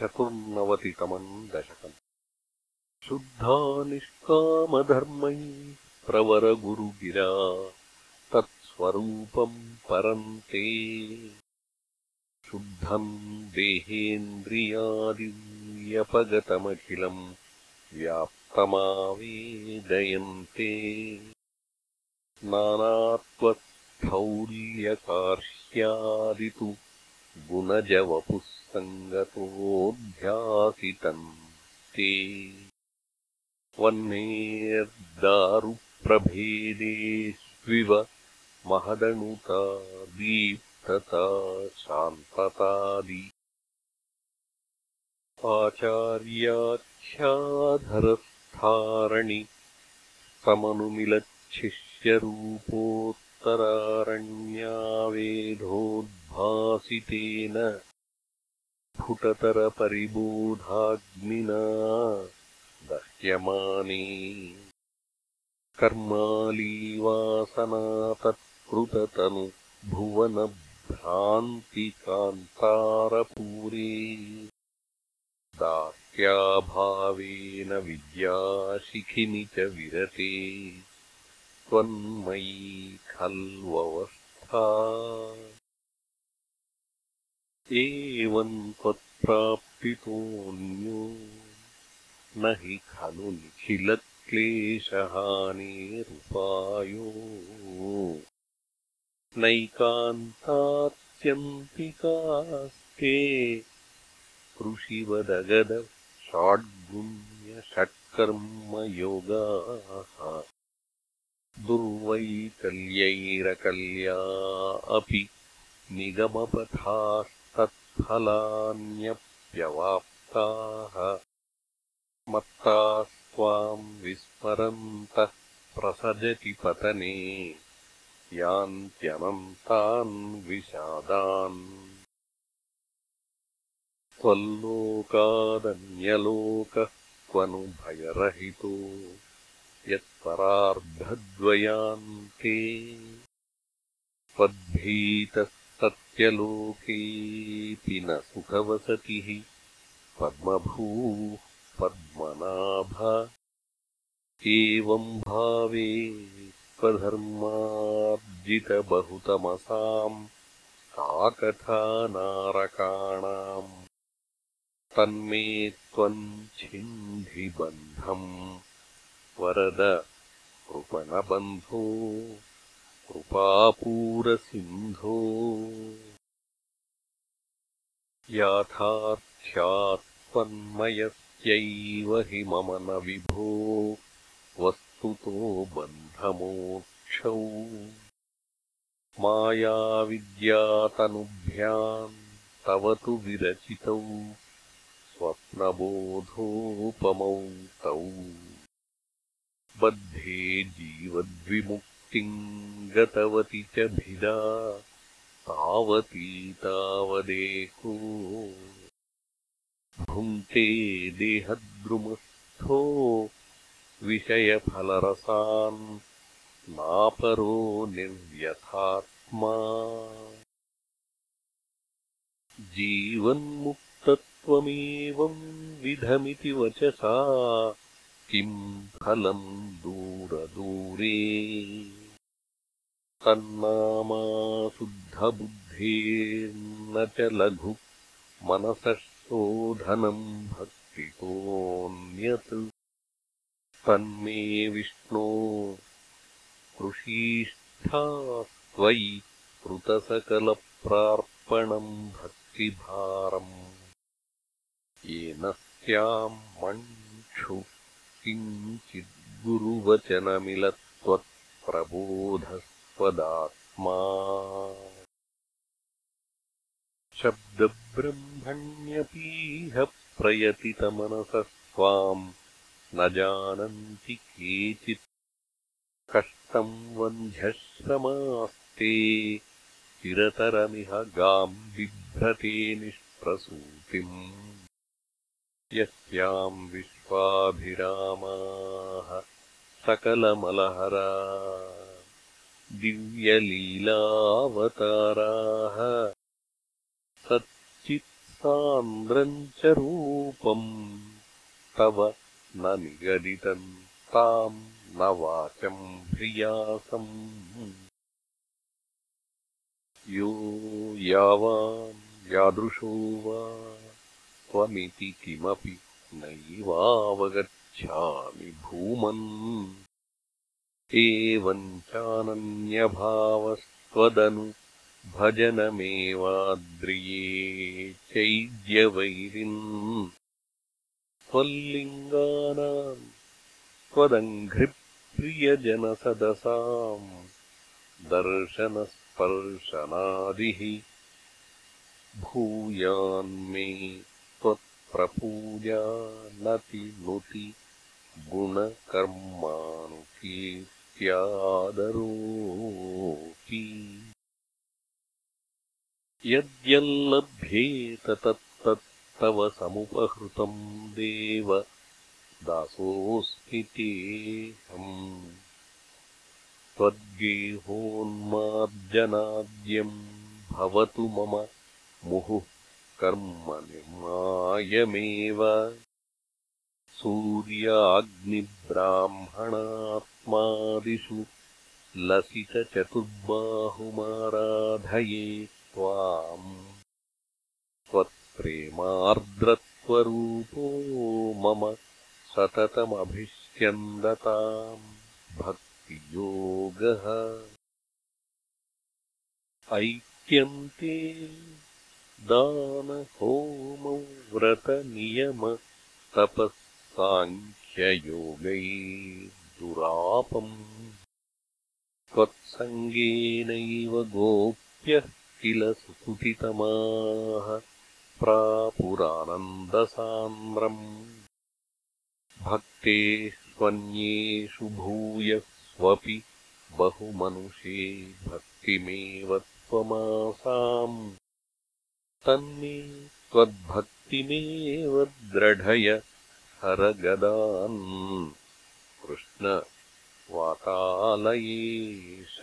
चतुर्नवतितमम् दशकम्। शुद्धा निष्कामधर्मै प्रवरगुरुगिरा तत्स्वरूपम् परन्ते शुद्धम् देहेन्द्रियादिव्यपगतमखिलम् व्याप्तमावेदयन्ते। नानात्वस्थौल्यकार्ष्यादितु गुणजवपुः सङ्गतोऽध्यासितम् ते। वह्नेर्दारुप्रभेदेष्विव महदणुता दीप्तता शान्ततादि। आचार्याख्याधरस्थारणि स्फुटतरपरिबोधाग्निना दह्यमाने कर्मालीवासनातत्कृततनु भुवनभ्रान्तिकान्तारपूरे दास्याभावेन विद्याशिखिनि च विरते त्वन्मयी खल्वस्था एवम् त्वत्प्राप्तितोऽन्यो न हि खलु निखिलक्लेशहानेरुपायो। नैकान्तात्यन्तिकास्ते षड्कर्मयोगाः दुर्वैकल्यैरकल्या अपि निगमपथास्तत्फलान्यप्यवाप्ताः मत्तास्त्वाम् विस्मरन्तः प्रसजति पतने। यान्त्यनन्तान् विषादान्। त्वल्लोकादन्यलोकः क्व नु भयरहितो। यत्परार्धद्वयान्ते। त्वद्भीतः सत्यलोकेऽपि न सुखवसतिः पद्मभूः पद्मनाभ। एवम् भावे स्वधर्मार्जितबहुतमसाम् का कथा नारकाणाम् तन्मे त्वम् छिन्धिबन्धम्। वरद कृपणबन्धो कृपापूरसिन्धो। याथार्थ्यात्त्वन्मयस्यैव हि मम न विभो। वस्तुतो बन्धमोक्षौ। मायाविद्यातनुभ्याम् तव तु विरचितौ। स्वप्नबोधोपमौ तौ बद्धे जीवद्विमुक्तिम् गतवति च भिदा तावती तावदेको। भुङ्क्ते देहद्रुमस्थो विषयफलरसान् नापरो निर्व्यथात्मा। जीवन्मुक्तत्वमेवम् विधमिति वचसा किम् फलम् दूरदूरे तन्नामाशुद्धबुद्धेर्न च लघु मनसः शोधनम् भक्तितोऽन्यत्। तन्मे विष्णो कृषीष्ठास्त्वयि कृतसकलप्रार्पणम् भक्तिभारम्। येन स्याम् मण्क्षुः किञ्चिद्गुरुवचनमिलत्वत्प्रबोधस्त्वदात्मा शब्दब्रह्मण्यपीह प्रयतितमनसः स्वाम् न जानन्ति केचित् कष्टम् वन्ध्यश्रमास्ते चिरतरमिह गाम् बिभ्रते निष्प्रसूतिम् यस्याम् विश्वाभिरामाः सकलमलहरा दिव्यलीलावताराः सच्चित्स्वरूपा सान्द्रम् च रूपम् तव न निगदितम् ताम् न वाचम् ह्रियासम्। यो यावान् यादृशो वा त्वमिति किमपि नैवावगच्छामि भूमन् एवम् चानन्यभावस्त्वदनु भजनमेवाद्रिये चैद्यवैरिन् त्वल्लिङ्गानाम् त्वदङ्घ्रिप्रियजनसदसाम् दर्शनस्पर्शनादिः भूयान्मे त्वत्प्रपूजा नति नुति गुणकर्मानुकीर्त्यादरोऽपि यद्यल्लभ्येत तत्तत्तव समुपहृतम् देव दासोऽस्मि तेऽहम् त्वद्गेहोन्मार्जनाद्यम् भवतु मम मुहुः कर्म निर्मायमेव सूर्याग्निब्राह्मणात्मादिषु लसितचतुर्बाहुमाराधये त्वाम् त्वत्प्रेमार्द्रत्वरूपो मम सततमभिष्यन्दताम् भक्तियोगः ऐक्यन्ते दानहोमव्रतनियमतपः साङ्ख्ययोगैर्दुरापम् त्वत्सङ्गेनैव गोप्यः किल सुकृतितमाः प्रापुरानन्दसान्द्रम्। भक्तेष्वन्येषु भूयस्वपि बहुमनुषे भक्तिमेव त्वमासाम्। तन्मे त्वद्भक्तिमेव द्रढय हरगदान् कृष्ण वातालयेश